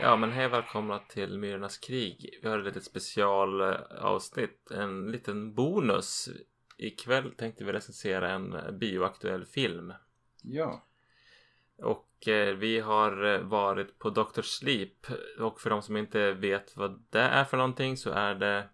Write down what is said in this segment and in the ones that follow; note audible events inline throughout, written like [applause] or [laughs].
Ja, men hej välkomna till Myrornas krig. Vi har ett litet specialavsnitt, en liten bonus. Ikväll tänkte vi recensera en bioaktuell film. Ja. Och eh, vi har eh, varit på Dr. Sleep. Och för de som inte vet vad det är för någonting så är det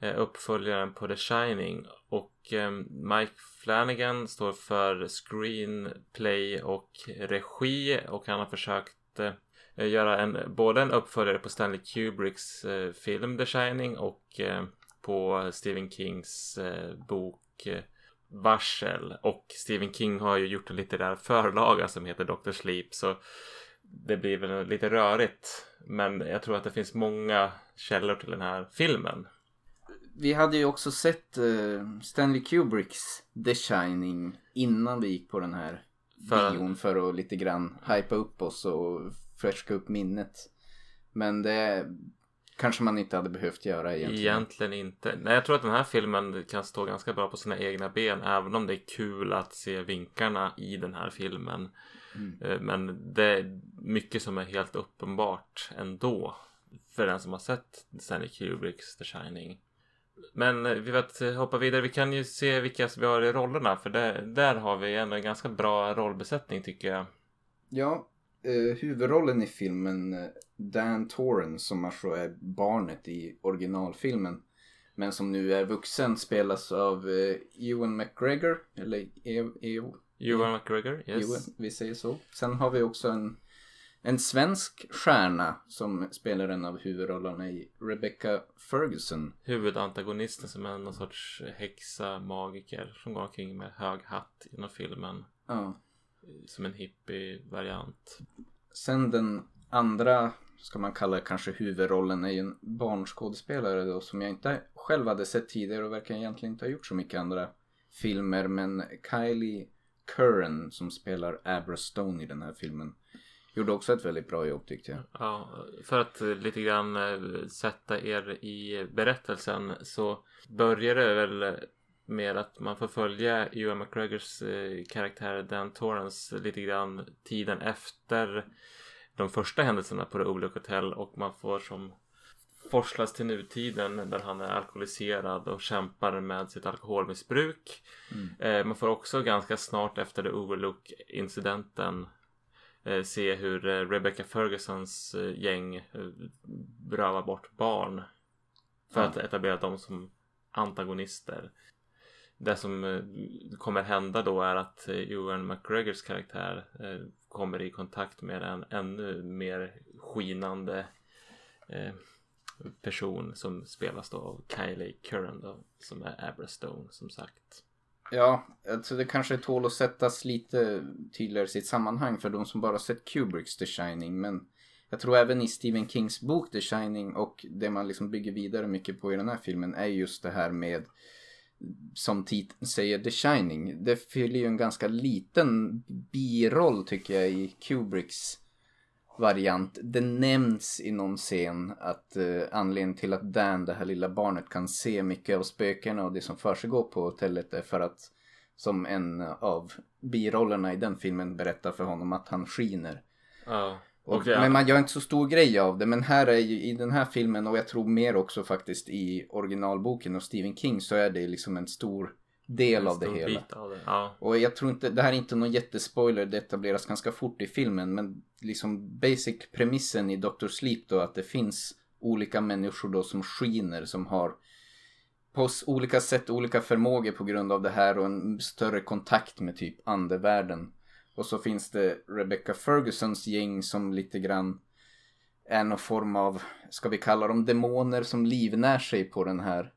eh, uppföljaren på The Shining. Och eh, Mike Flanagan står för screenplay och regi. Och han har försökt eh, Eh, göra en, både en uppföljare på Stanley Kubricks eh, film The Shining och eh, på Stephen Kings eh, bok eh, Varsel. Och Stephen King har ju gjort en litterär förlaga som heter Dr. Sleep. Så det blir väl lite rörigt. Men jag tror att det finns många källor till den här filmen. Vi hade ju också sett eh, Stanley Kubricks The Shining innan vi gick på den här för- bion för att lite grann hypa upp oss och fräschka upp minnet. Men det kanske man inte hade behövt göra egentligen. Egentligen inte. Nej, jag tror att den här filmen kan stå ganska bra på sina egna ben. Även om det är kul att se vinkarna i den här filmen. Mm. Eh, Men det är mycket som är helt uppenbart ändå. För den som har sett Stanley Kubricks The Shining. Men eh, vi vet, hoppa vidare. Vi kan ju se vilka vi har i rollerna. För det, där har vi ändå en ganska bra rollbesättning tycker jag. Ja, eh, huvudrollen i filmen eh, Dan Torrance som alltså är barnet i originalfilmen. Men som nu är vuxen spelas av eh, Ewan McGregor. Eller E- Eo. Ewan McGregor, yes. Ewan, vi säger så. Sen har vi också en, en svensk stjärna som spelar en av huvudrollerna i Rebecca Ferguson. Huvudantagonisten som är någon sorts häxa, magiker som går omkring med hög hatt genom filmen. Ja. Som en hippie-variant. Sen den andra, ska man kalla kanske huvudrollen, är ju en barnskådespelare då som jag inte själv hade sett tidigare och verkar egentligen inte ha gjort så mycket andra filmer. Men Kylie Curran som spelar Abra Stone i den här filmen gjorde också ett väldigt bra jobb tyckte jag. Ja, för att lite grann eh, sätta er i berättelsen så börjar det väl med att man får följa Ewan McGregors eh, karaktär Dan Torrance lite grann tiden efter de första händelserna på The Overlook Hotel och man får som forslas till nutiden där han är alkoholiserad och kämpar med sitt alkoholmissbruk. Eh, man får också ganska snart efter The Overlook incidenten se hur eh, Rebecca Fergusons eh, gäng eh, rövar bort barn. För Ja. att etablera dem som antagonister. Det som eh, kommer hända då är att eh, Ewan McGregors karaktär eh, kommer i kontakt med en ännu mer skinande eh, person som spelas då av Kylie Curran då, som är Abra Stone som sagt. Ja, alltså det kanske tål att sättas lite tydligare i sitt sammanhang för de som bara sett Kubricks The Shining. Men jag tror även i Stephen Kings bok The Shining och det man liksom bygger vidare mycket på i den här filmen är just det här med som titeln säger The Shining. Det fyller ju en ganska liten biroll tycker jag i Kubricks variant. Det nämns i någon scen att eh, anledningen till att Dan, det här lilla barnet, kan se mycket av spökena och det som försiggår på hotellet är för att som en av birollerna i den filmen berättar för honom att han skiner. Och det- Men man gör inte så stor grej av det. Men här är ju i den här filmen och jag tror mer också faktiskt i originalboken och Stephen King så är det liksom en stor del av det hela. av det. Ja. Och jag tror inte, det här är inte någon jättespoiler, det etableras ganska fort i filmen. Men liksom basic premissen i Dr. Sleep då att det finns olika människor då som skiner som har på olika sätt olika förmågor på grund av det här och en större kontakt med typ andevärlden. Och så finns det Rebecca Fergusons gäng som lite grann är någon form av, ska vi kalla dem demoner som livnär sig på den här,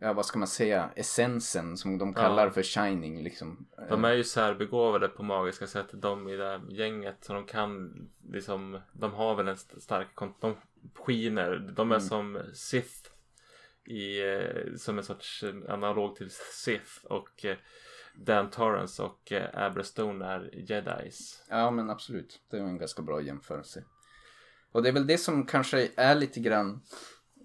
ja vad ska man säga, essensen som de kallar Ja. för shining liksom. De är ju särbegåvade på magiska sätt de i det här gänget. Så de kan liksom, de har väl en st- stark, de skiner. De är Mm. som Sith. I, eh, som en sorts eh, analog till Sith. Och eh, Dan Torrance och eh, Abra Stone är jedis. Ja men absolut, det är en ganska bra jämförelse. Och det är väl det som kanske är lite grann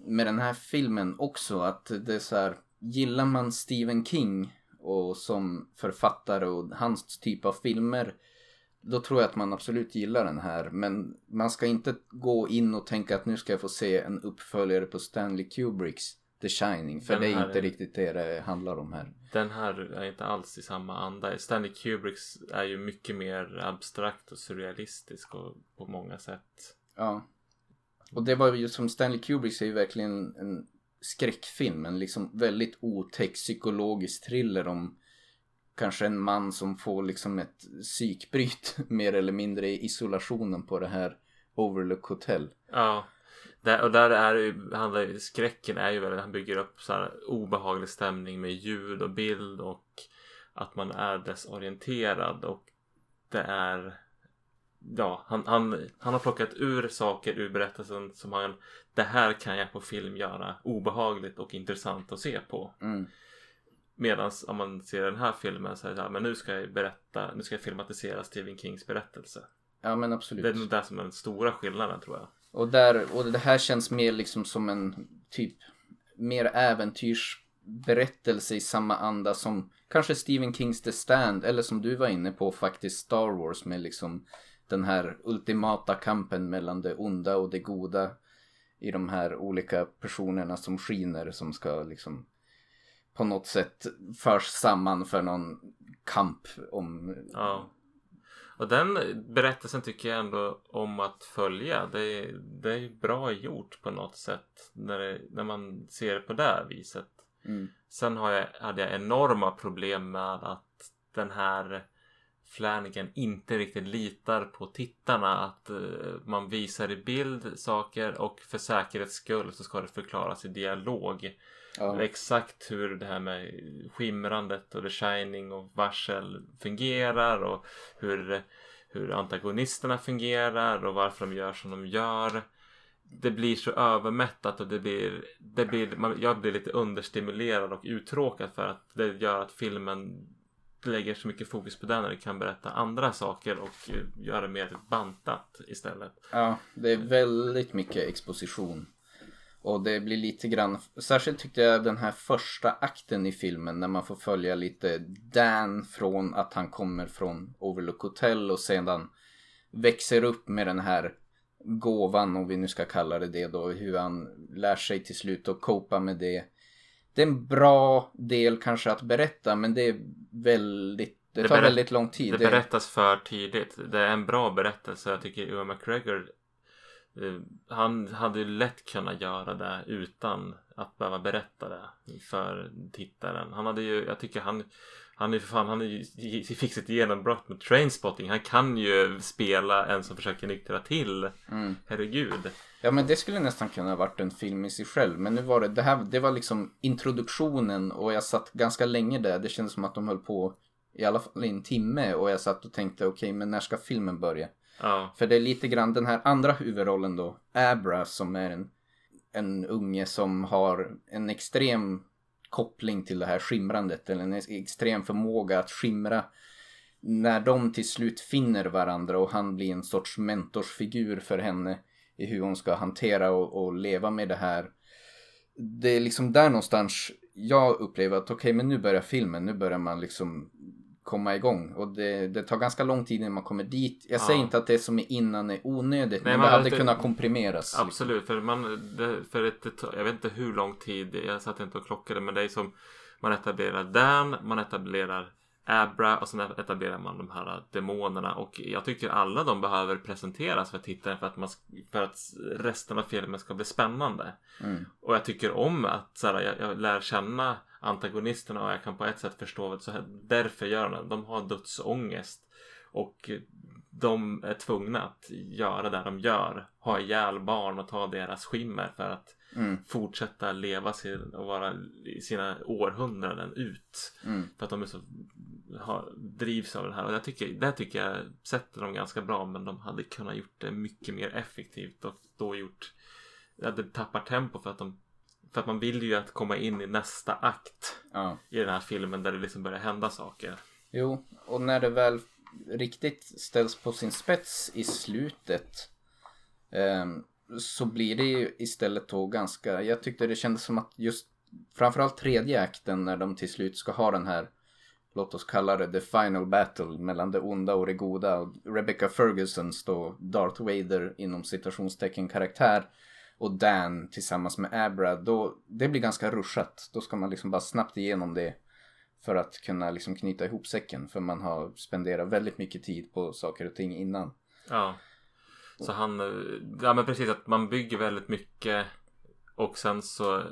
med den här filmen också att det är så här, gillar man Stephen King och som författare och hans typ av filmer då tror jag att man absolut gillar den här. Men man ska inte gå in och tänka att nu ska jag få se en uppföljare på Stanley Kubricks The Shining. För Den det är inte är- riktigt det det handlar om här. Den här är inte alls i samma anda. Stanley Kubricks är ju mycket mer abstrakt och surrealistisk och på många sätt. Ja. Och det var ju som Stanley Kubrick säger verkligen en skräckfilm. En liksom väldigt otäck psykologisk thriller om kanske en man som får liksom ett psykbryt [laughs] mer eller mindre i isolationen på det här Overlook Hotel. Ja. Där, och där är ju, handlar ju, skräcken är ju väldigt, han bygger upp så här obehaglig stämning med ljud och bild och att man är desorienterad och det är Ja, han, han, han har plockat ur saker ur berättelsen som han Det här kan jag på film göra obehagligt och intressant att se på. Mm. Medan om man ser den här filmen så är det så här, men nu ska jag berätta, nu ska jag filmatisera Stephen Kings berättelse. Ja men absolut. Det är nog det som är den stora skillnaden tror jag. Och, där, och det här känns mer liksom som en typ mer äventyrsberättelse i samma anda som kanske Stephen Kings The Stand eller som du var inne på faktiskt Star Wars med liksom den här ultimata kampen mellan det onda och det goda i de här olika personerna som skiner som ska liksom på något sätt förs samman för någon kamp om Ja. Och den berättelsen tycker jag ändå om att följa. Det är, det är bra gjort på något sätt när, det, när man ser det på det viset. mm, Sen har jag, hade jag enorma problem med att den här Flanagan inte riktigt litar på tittarna. Att eh, man visar i bild saker och för säkerhets skull så ska det förklaras i dialog. ja, Exakt hur det här med skimrandet och the shining och varsel fungerar och hur, hur antagonisterna fungerar och varför de gör som de gör. Det blir så övermättat och det blir, det blir man, jag blir lite understimulerad och uttråkad för att det gör att filmen lägger så mycket fokus på den när det kan berätta andra saker och eh, göra det mer bantat istället. Ja, det är väldigt mycket exposition. Och det blir lite grann, särskilt tyckte jag den här första akten i filmen när man får följa lite Dan från att han kommer från Overlook Hotel och sedan växer upp med den här gåvan, om vi nu ska kalla det det då, hur han lär sig till slut att copa med det. Det är en bra del kanske att berätta men det är väldigt, det, Det tar väldigt lång tid. Det berättas för tidigt. Det är en bra berättelse. Jag tycker Ewan McGregor eh, han hade ju lätt kunnat göra det utan att behöva berätta det för tittaren. Han hade ju, jag tycker han han är för fan, han är ju, fick sitt genombrott med Trainspotting. Han kan ju spela en som försöker nyktra till. Mm. Herregud. Ja men det skulle nästan kunna ha varit en film i sig själv. Men nu var det, det här, det var liksom introduktionen och jag satt ganska länge där. Det kändes som att de höll på i alla fall i en timme och jag satt och tänkte okej men när ska filmen börja? Ja, För det är lite grann den här andra huvudrollen då, Abra som är en, en unge som har en extrem koppling till det här skimrandet eller en extrem förmåga att skimra när de till slut finner varandra och han blir en sorts mentorsfigur för henne i hur hon ska hantera och, och leva med det här. Det är liksom där någonstans jag upplever att okej men nu börjar filmen, nu börjar man liksom komma igång och det, det tar ganska lång tid innan man kommer dit. Jag Ja. säger inte att det som är innan är onödigt Nej, men man det hade inte- kunnat komprimeras. liksom. Absolut, för man, för ett, jag vet inte hur lång tid, jag satt inte och klockade, men det är som man etablerar Dan, man etablerar Abra och sen etablerar man de här demonerna och jag tycker alla de behöver presenteras för tittaren för att, man, för att resten av filmen ska bli spännande. Mm. Och jag tycker om att så här, jag, jag lär känna antagonisterna och jag kan på ett sätt förstå vad så här, därför gör de det. De har dödsångest och de är tvungna att göra det de gör. Ha ihjäl barn och ta deras skimmer för att Mm. fortsätta leva sin, och vara i sina århundraden ut. Mm. För att de är så, har, drivs av det här. Och jag tycker, det tycker jag sätter dem ganska bra. Men de hade kunnat gjort det mycket mer effektivt. Och då gjort, ja, det tappar tempo för att de för att man vill ju att komma in i nästa akt Ja. i den här filmen där det liksom börjar hända saker. Jo, och när det väl riktigt ställs på sin spets i slutet ehm, så blir det ju istället då ganska, jag tyckte det kändes som att just framförallt tredje akten när de till slut ska ha den här låt oss kalla det the final battle mellan det onda och det goda. Rebecca Fergusons då Darth Vader inom citationstecken karaktär och Dan tillsammans med Abra. Då, det blir ganska ruschat. Då ska man liksom bara snabbt igenom det för att kunna liksom knyta ihop säcken. För man har spenderat väldigt mycket tid på saker och ting innan. Ja. Så han, eh, ja men precis att man bygger väldigt mycket och sen så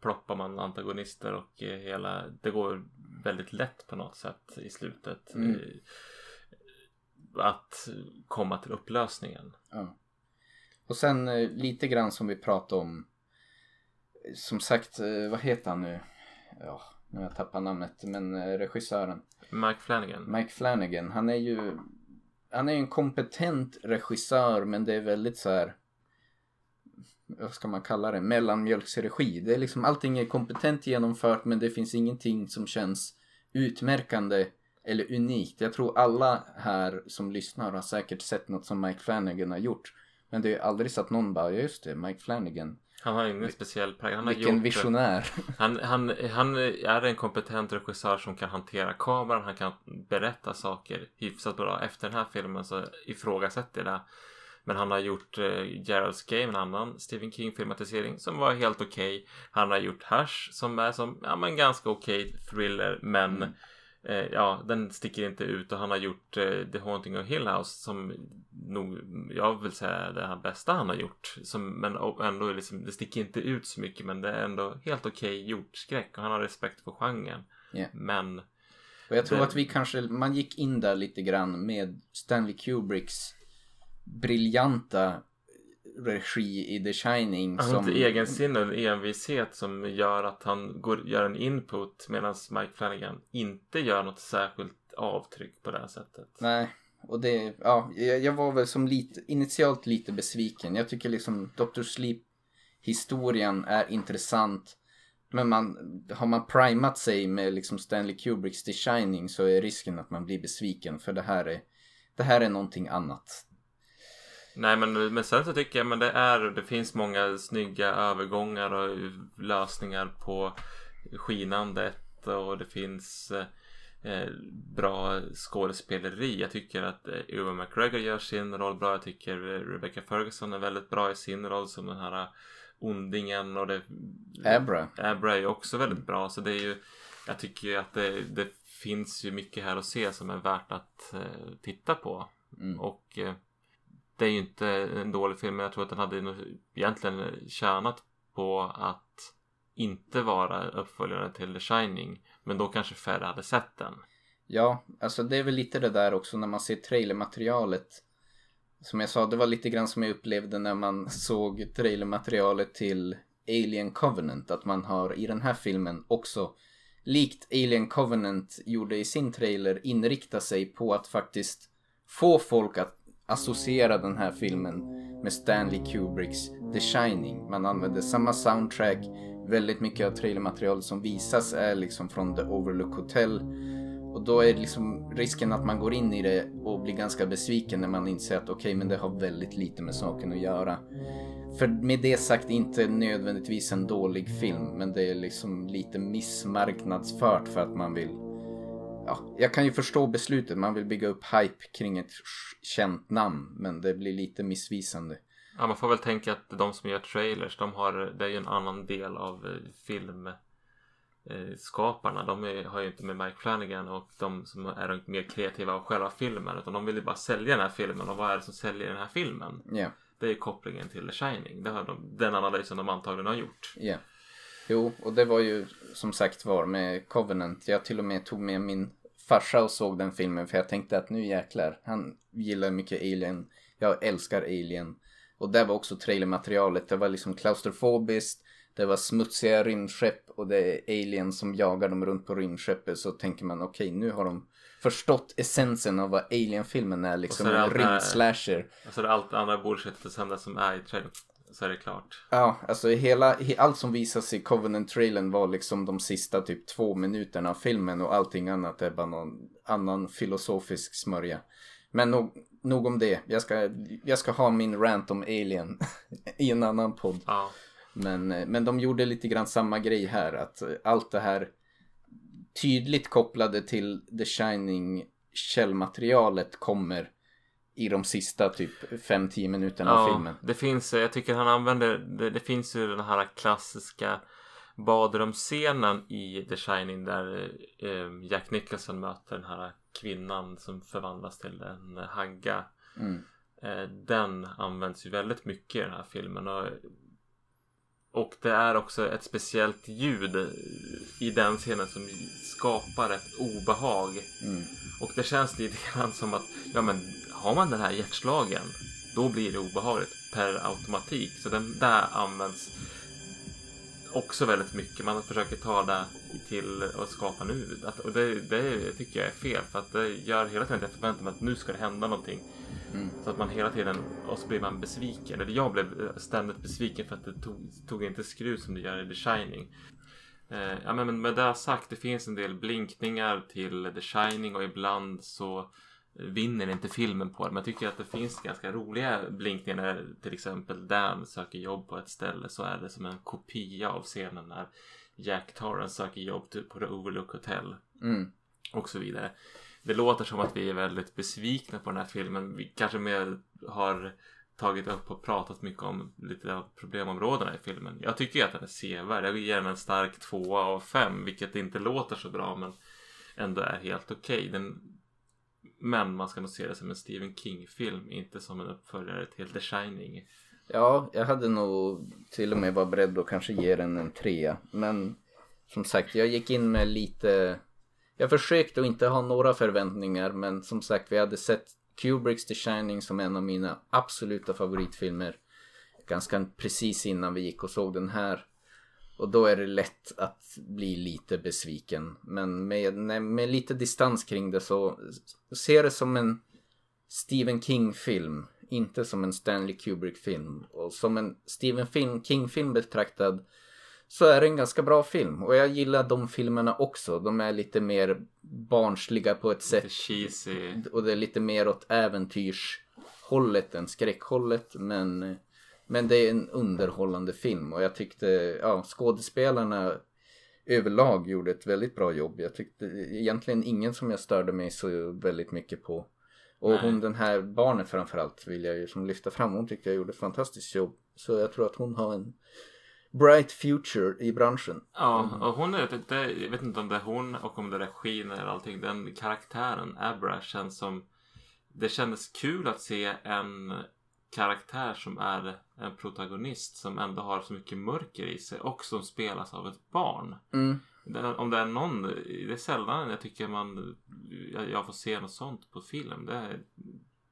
ploppar man antagonister och eh, hela, det går väldigt lätt på något sätt i slutet. Mm. Att komma till upplösningen. Ja. Och sen eh, lite grann som vi pratade om. Som sagt, eh, vad heter han nu? Ja, nu har jag tappat namnet. Men eh, regissören. Mike Flanagan. Mike Flanagan. Han är ju han är en kompetent regissör men det är väldigt så här vad ska man kalla det, mellanmjölksregi. Det är liksom allting är kompetent genomfört men det finns ingenting som känns utmärkande eller unikt. Jag tror alla här som lyssnar har säkert sett något som Mike Flanagan har gjort. Men det är aldrig så att någon bara, just det, Mike Flanagan. Han har ingen speciell prägel. Vilken gjort, visionär. Han, han, han är en kompetent regissör som kan hantera kameran. Han kan berätta saker hyfsat bra. Efter den här filmen så ifrågasätter jag det. Men han har gjort eh, Gerald's Game, en annan Stephen King-filmatisering som var helt okej. Okay. Han har gjort Hush som är som, ja men ganska okej okay thriller men mm. eh, ja, den sticker inte ut och han har gjort eh, The Haunting of Hill House som nog, jag vill säga det bästa han har gjort. Som, men ändå liksom, det sticker inte ut så mycket men det är ändå helt okej okay gjort skräck och han har respekt för genren. Yeah. Men och jag tror det... att vi kanske, man gick in där lite grann med Stanley Kubricks briljanta regi i The Shining. Han har som... inte egensinne och envishet som gör att han går, gör en input medan Mike Flanagan inte gör något särskilt avtryck på det här sättet. Nej, och det, ja, jag var väl som lite, initialt lite besviken. Jag tycker liksom Dr. Sleep historien är intressant. Men man, har man primat sig med liksom Stanley Kubricks The Shining så är risken att man blir besviken för det här är, det här är någonting annat. Nej men, men sen så tycker jag men det är det finns många snygga övergångar och lösningar på skinandet och det finns eh, bra skådespeleri. Jag tycker att eh, Ewan McGregor gör sin roll bra. Jag tycker Rebecca Ferguson är väldigt bra i sin roll som den här ondingen och det Abra. Abra är också väldigt bra så det är ju jag tycker ju att det, det finns ju mycket här att se som är värt att eh, titta på. Mm. Och eh, det är ju inte en dålig film men jag tror att den hade egentligen tjänat på att inte vara uppföljare till The Shining. Men då kanske färre hade sett den. Ja, alltså det är väl lite det där också när man ser trailermaterialet. Som jag sa, det var lite grann som jag upplevde när man såg trailermaterialet till Alien Covenant. Att man har i den här filmen också, likt Alien Covenant gjorde i sin trailer, inrikta sig på att faktiskt få folk att associera den här filmen med Stanley Kubricks The Shining. Man använder samma soundtrack. Väldigt mycket av trailermaterialet som visas är liksom från The Overlook Hotel. Och då är liksom risken att man går in i det och blir ganska besviken när man inser att okej, okay, men det har väldigt lite med saken att göra. För med det sagt inte nödvändigtvis en dålig film, men det är liksom lite missmarknadsfört för att man vill ja, jag kan ju förstå beslutet. Man vill bygga upp hype kring ett känt namn. Men det blir lite missvisande. Ja, man får väl tänka att de som gör trailers, de har, det är ju en annan del av eh, filmskaparna. De är, har ju inte med Mike Flanagan och de som är mer kreativa av själva filmen. Utan de vill ju bara sälja den här filmen. Och vad är det som säljer den här filmen? Yeah. Det är kopplingen till The Shining. Det har de, den analysen de antagligen har gjort. Yeah. Jo, och det var ju som sagt var med Covenant. Jag till och med tog med min farsa och såg den filmen för jag tänkte att nu jäklar, han gillar mycket Alien. Jag älskar Alien. Och där var också trailermaterialet. Det var liksom klaustrofobiskt. Det var smutsiga rymdskepp och det är Alien som jagar dem runt på rymdskeppet. Så tänker man okej, okay, nu har de förstått essensen av vad Alien-filmen är. Liksom en rymdslasher. Och så är det allt andra bullshitet som är i trailern så är det klart. Ja, alltså hela, allt som visas i Covenant-trailern var liksom de sista typ två minuterna av filmen och allting annat är bara någon annan filosofisk smörja. Men nog, nog om det. Jag ska, jag ska ha min rant om Alien [laughs] i en annan podd. Ja. Men, men de gjorde lite grann samma grej här. Att allt det här tydligt kopplade till The Shining källmaterialet kommer i de sista typ 5-10 minuterna Ja, av filmen. det finns, jag tycker han använder, det, det finns ju den här klassiska badrumsscenen i The Shining där eh, Jack Nicholson möter den här kvinnan som förvandlas till en hagga. Mm. Eh, den används ju väldigt mycket i den här filmen. Och, och det är också ett speciellt ljud i den scenen som skapar ett obehag. Mm. Och det känns lite grann som att ja, men, har man den här hjärtslagen då blir det obehagligt per automatik. Så den där används också väldigt mycket. Man försöker ta det till att skapa nu. Att, och det, det tycker jag är fel för att det gör hela tiden att jag förväntar mig att nu ska det hända någonting. Mm. Så att man hela tiden, och så blir man besviken. Eller jag blev ständigt besviken för att det tog, tog inte skruv som det gör i The Shining. Eh, ja, men med det sagt, det finns en del blinkningar till The Shining och ibland så vinner inte filmen på det. Men jag tycker att det finns ganska roliga blinkningar när till exempel Dan söker jobb på ett ställe så är det som en kopia av scenen när Jack Torrance söker jobb typ på The Overlook Hotel Mm. och så vidare. Det låter som att vi är väldigt besvikna på den här filmen. Vi kanske mer har tagit upp och pratat mycket om lite av problemområdena i filmen. Jag tycker att den är sevärd. Jag ger den en stark tvåa av fem, vilket inte låter så bra men ändå är helt okej. Den... Men man ska nog se det som en Stephen King-film, inte som en uppföljare till The Shining. Ja, jag hade nog till och med varit beredd att kanske ge den en trea. Men som sagt, jag gick in med lite... Jag försökte att inte ha några förväntningar men som sagt, vi hade sett Kubricks The Shining som en av mina absoluta favoritfilmer. Ganska precis innan vi gick och såg den här. Och då är det lätt att bli lite besviken. Men med, med lite distans kring det så ser det som en Stephen King-film. Inte som en Stanley Kubrick-film. Och som en Stephen Film- King-film betraktad så är det en ganska bra film. Och jag gillar de filmerna också. De är lite mer barnsliga på ett sätt. Cheesy. Och det är lite mer åt äventyrshållet än skräckhållet. Men, men det är en underhållande film. Och jag tyckte ja, skådespelarna överlag gjorde ett väldigt bra jobb. Jag tyckte egentligen ingen som jag störde mig så väldigt mycket på. Och Nej. hon den här barnet framförallt vill jag ju som lyfta fram. Hon tyckte jag gjorde ett fantastiskt jobb. Så jag tror att hon har en bright future i branschen. Ja, och hon är, det, jag vet inte om det är hon och om det är regin eller allting. Den karaktären, Abra, känns som... Det kändes kul att se en karaktär som är en protagonist som ändå har så mycket mörker i sig och som spelas av ett barn. Mm. Om det är någon, det är sällan jag tycker man, jag, får se något sånt på film. Det är,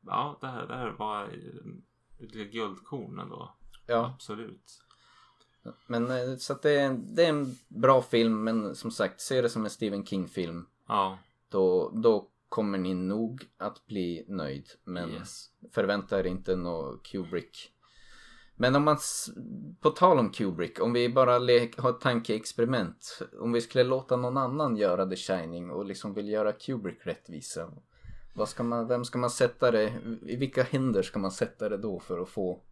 ja, det här, det här var ett guldkorn ändå. Ja, Absolut. men eh, så att det är, det är en bra film. Men som sagt, se det som en Stephen King-film. Ja, Då, då kommer ni nog att bli nöjd. Men yes. förvänta er inte något Kubrick. Men om man, på tal om Kubrick, om vi bara le- har ett tankeexperiment. Om vi skulle låta någon annan göra The Shining och liksom vill göra Kubrick rättvisa. Vad ska man, vem ska man sätta det, i vilka händer ska man sätta det då för att få,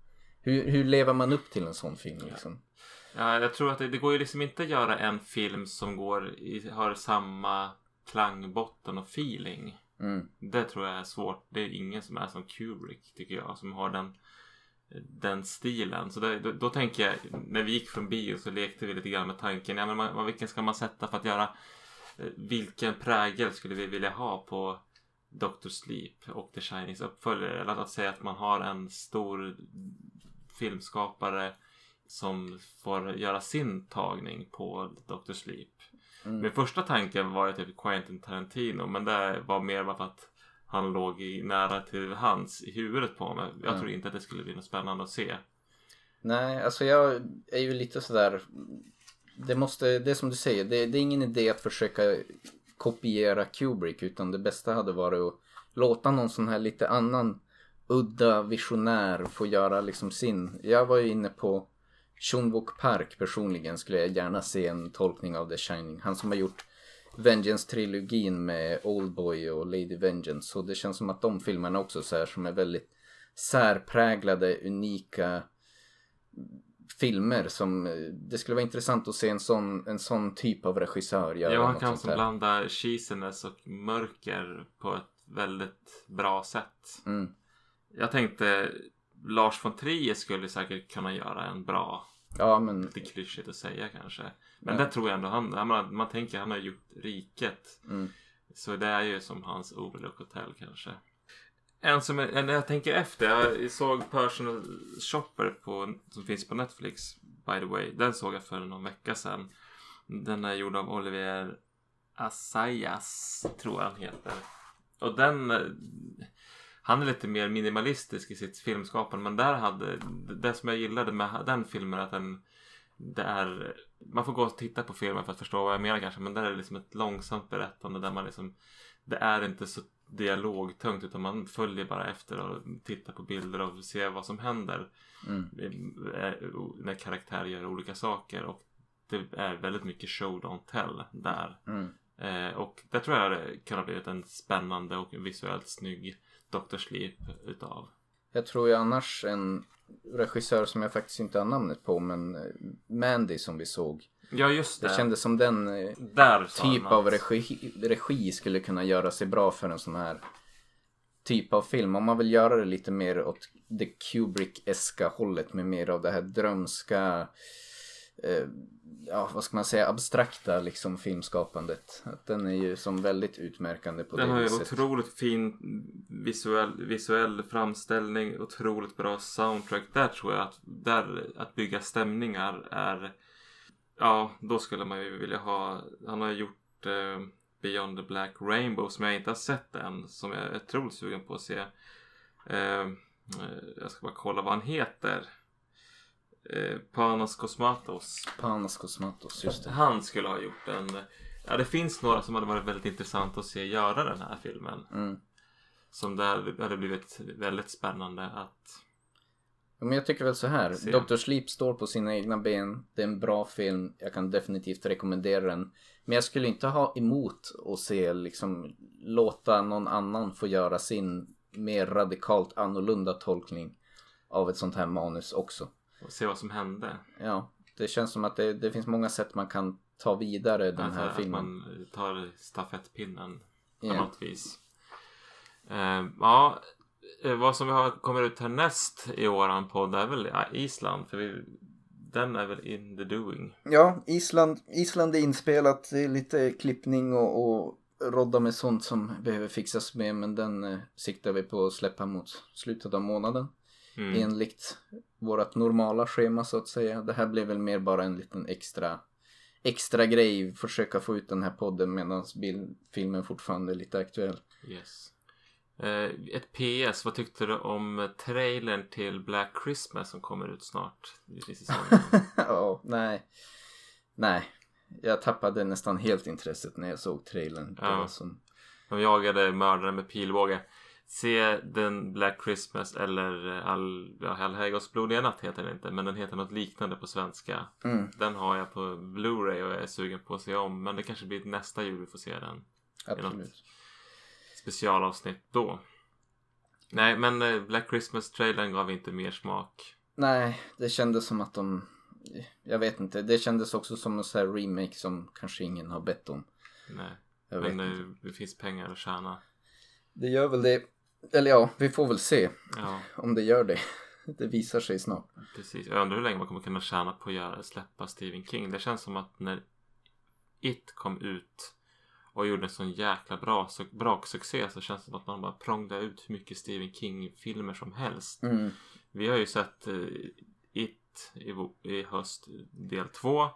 hur, hur lever man upp till en sån film liksom? Ja, jag tror att det, det går ju liksom inte att göra en film som går i, har samma klangbotten och feeling. Mm, Det tror jag är svårt. Det är ingen som är som Kubrick tycker jag. Som har den, den stilen. Så det, då, då tänker jag, när vi gick från bio så lekte vi lite grann med tanken. Ja, men man, vilken ska man sätta för att göra? eh, Vilken prägel skulle vi vilja ha på Dr. Sleep och The Shinings uppföljare? Eller att säga att man har en stor filmskapare som får göra sin tagning på Dr. Sleep. Mm, Min första tanke var ju typ Quentin Tarantino men det var mer bara för att han låg i, nära till hands i huvudet på mig. Jag Ja. tror inte att det skulle bli något spännande att se. Nej, alltså jag är ju lite sådär Det måste, det är som du säger, det, det är ingen idé att försöka kopiera Kubrick utan det bästa hade varit att låta någon sån här lite annan udda visionär få göra liksom sin. Jag var ju inne på Chun-Wook Park personligen skulle jag gärna se en tolkning av The Shining. Han som har gjort Vengeance-trilogin med Oldboy och Lady Vengeance. Och det känns som att de filmerna också så här som är väldigt särpräglade, unika filmer som, eh, det skulle vara intressant att se en sån, en sån typ av regissör göra Ja, han kan blanda cheesiness och mörker på ett väldigt bra sätt. Mm. Jag tänkte Lars von Trier skulle säkert kunna göra en bra, Ja men, lite klyschigt att säga kanske. Men Ja. det tror jag ändå han, menar, man tänker han har gjort Riket. mm. Så det är ju som hans Overlook Hotel kanske. En som är, när jag tänker efter, jag såg Personal Shopper på, som finns på Netflix by the way. Den såg jag för någon vecka sedan. Den är gjord av Olivier Assayas, tror jag han heter. Och den, eh, han är lite mer minimalistisk i sitt filmskapande men där hade, det som jag gillade med den filmen är att den det är, man får gå och titta på filmen för att förstå vad jag menar kanske men där är det liksom ett långsamt berättande där man liksom det är inte så dialogtungt utan man följer bara efter och tittar på bilder och ser vad som händer Mm. eh, när karaktärer gör olika saker och det är väldigt mycket show don't tell där Mm. eh, och det tror jag det kan ha blivit en spännande och visuellt snygg Dr. Sleep utav Jag tror ju annars en regissör som jag faktiskt inte har namnet på men eh, Mandy som vi såg. ja just det, Det kändes som den eh, där typ av regi, regi skulle kunna göra sig bra för en sån här typ av film. Om man vill göra det lite mer åt det Kubrick-eska hållet med mer av det här drömska, eh, ja vad ska man säga, abstrakta liksom filmskapandet. Att den är ju som väldigt utmärkande på Den det har ju viset. otroligt fin visuell, visuell framställning, otroligt bra soundtrack. Där tror jag att, där, att bygga stämningar är... Ja, då skulle man ju vilja ha... Han har gjort eh, Beyond the Black Rainbow som jag inte har sett än. Som jag är otroligt sugen på att se. Eh, eh, jag ska bara kolla vad han heter. Eh, Panos Cosmatos. Panos Cosmatos, just det. Han skulle ha gjort en... Ja, det finns några som hade varit väldigt intressant att se göra den här filmen. Mm. Som det hade blivit väldigt spännande att... Men jag tycker väl så här. Se. Dr. Sleep står på sina egna ben. Det är en bra film. Jag kan definitivt rekommendera den. Men jag skulle inte ha emot att se liksom låta någon annan få göra sin mer radikalt annorlunda tolkning av ett sånt här manus också. Och se vad som hände. Ja, det känns som att det, det finns många sätt man kan ta vidare den Alltså, här att filmen. man tar stafettpinnen på Ja. något vis. Eh, ja, eh, vad som har, kommer ut härnäst i våran podd är väl Island. För vi, den är väl in the doing. Ja, Island, Island är inspelat. Det är lite klippning och, och rodda med sånt som behöver fixas med. Men den eh, siktar vi på att släppa mot slutet av månaden. Mm. Enligt vårt normala schema så att säga. Det här blev väl mer bara en liten extra extra grej. Försöka få ut den här podden medan filmen fortfarande är lite aktuell. Yes. Eh, ett PS, vad tyckte du om trailern till Black Christmas som kommer ut snart? i säsongen? [laughs] ja, nej. Nej. Jag tappade nästan helt intresset när jag såg trailern. Det Ja. var som... De jagade mördaren med pilbåge. Se den Black Christmas eller eh, All, ja, Allhelgons blodiga natt heter den inte. Men den heter något liknande på svenska. Mm, Den har jag på Blu-ray och jag är sugen på att se om. Men det kanske blir nästa jul vi får se den. absolut. Specialavsnitt då. Nej men eh, Black Christmas trailern gav inte mer smak. Nej, det kändes som att de... Jag vet inte. Det kändes också som en sån här remake som kanske ingen har bett om. Nej. Jag vet Men inte. eh, det finns pengar att tjäna. Det gör väl det. Eller ja, vi får väl se Ja. om det gör det. [laughs] Det visar sig snart. Precis, jag undrar hur länge man kommer kunna tjäna på att göra, släppa Stephen King. Det känns som att när It kom ut och gjorde en sån jäkla bra så, braksuccé så känns det som att man bara prångade ut hur mycket Stephen King-filmer som helst. Mm. Vi har ju sett eh, It i, i höst del två.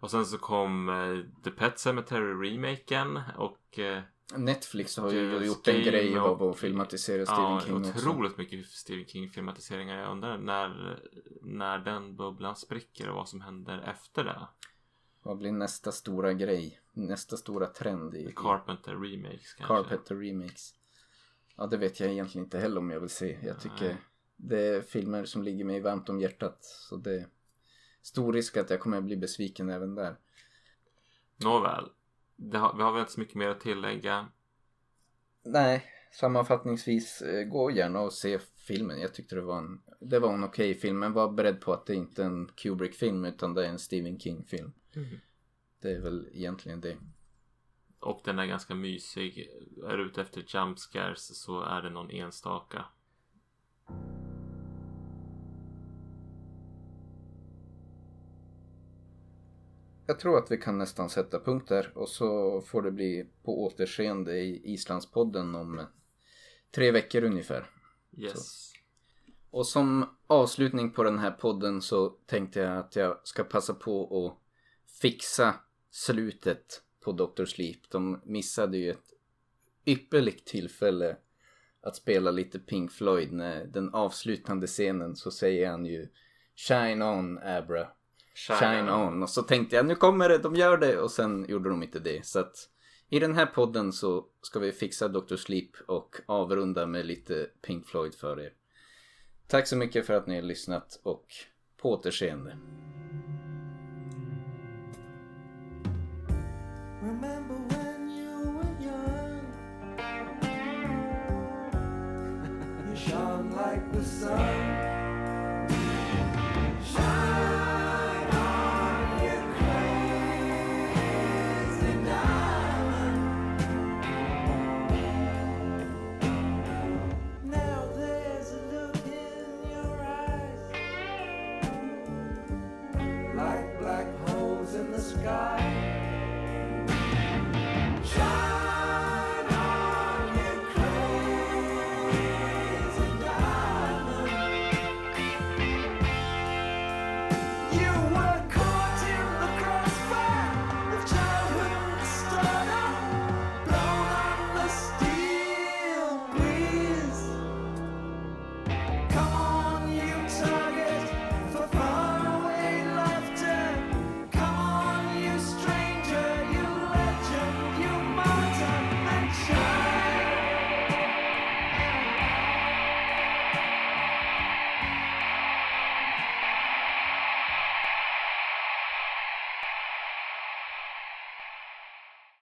Och sen så kom eh, The Pet Cemetery-remaken och eh, Netflix har ju gjort en grej av att filmatisera Stephen King också. otroligt mycket Stephen King-filmatiseringar. Jag undrar när, när den bubblan spricker och vad som händer efter det. Vad blir nästa stora grej? Nästa stora trend i, i Carpenter remakes kanske. Carpenter remakes? Ja, det vet jag egentligen inte heller om jag vill se. Jag tycker Nej. det är filmer som ligger mig varmt om hjärtat. Så det är stor risk att jag kommer att bli besviken även där. Nåväl. Det har, vi har väl inte så mycket mer att tillägga. Nej, sammanfattningsvis, eh, gå gärna och se filmen. Jag tyckte det var en, det var en okej film. Men var beredd på att det inte är en Kubrick-film utan det är en Stephen King-film. Mm. Det är väl egentligen det. Och den är ganska mysig. Är du ute efter jump scares så är det någon enstaka. Jag tror att vi kan nästan sätta punkt där och så får det bli på återseende i Islandspodden om tre veckor ungefär. Yes. Och som avslutning på den här podden så tänkte jag att jag ska passa på att fixa slutet på Dr. Sleep. De missade ju ett ypperligt tillfälle att spela lite Pink Floyd. När den avslutande scenen så säger han ju Shine on Abra. Shine Shine, on. Och så tänkte jag nu kommer det, de gör det. Och sen gjorde de inte det. Så att i den här podden så ska vi fixa Dr. Sleep och avrunda med lite Pink Floyd för er. Tack så mycket för att ni har lyssnat och på återseende. Remember when you were young? [laughs] you shone like the sun. sky.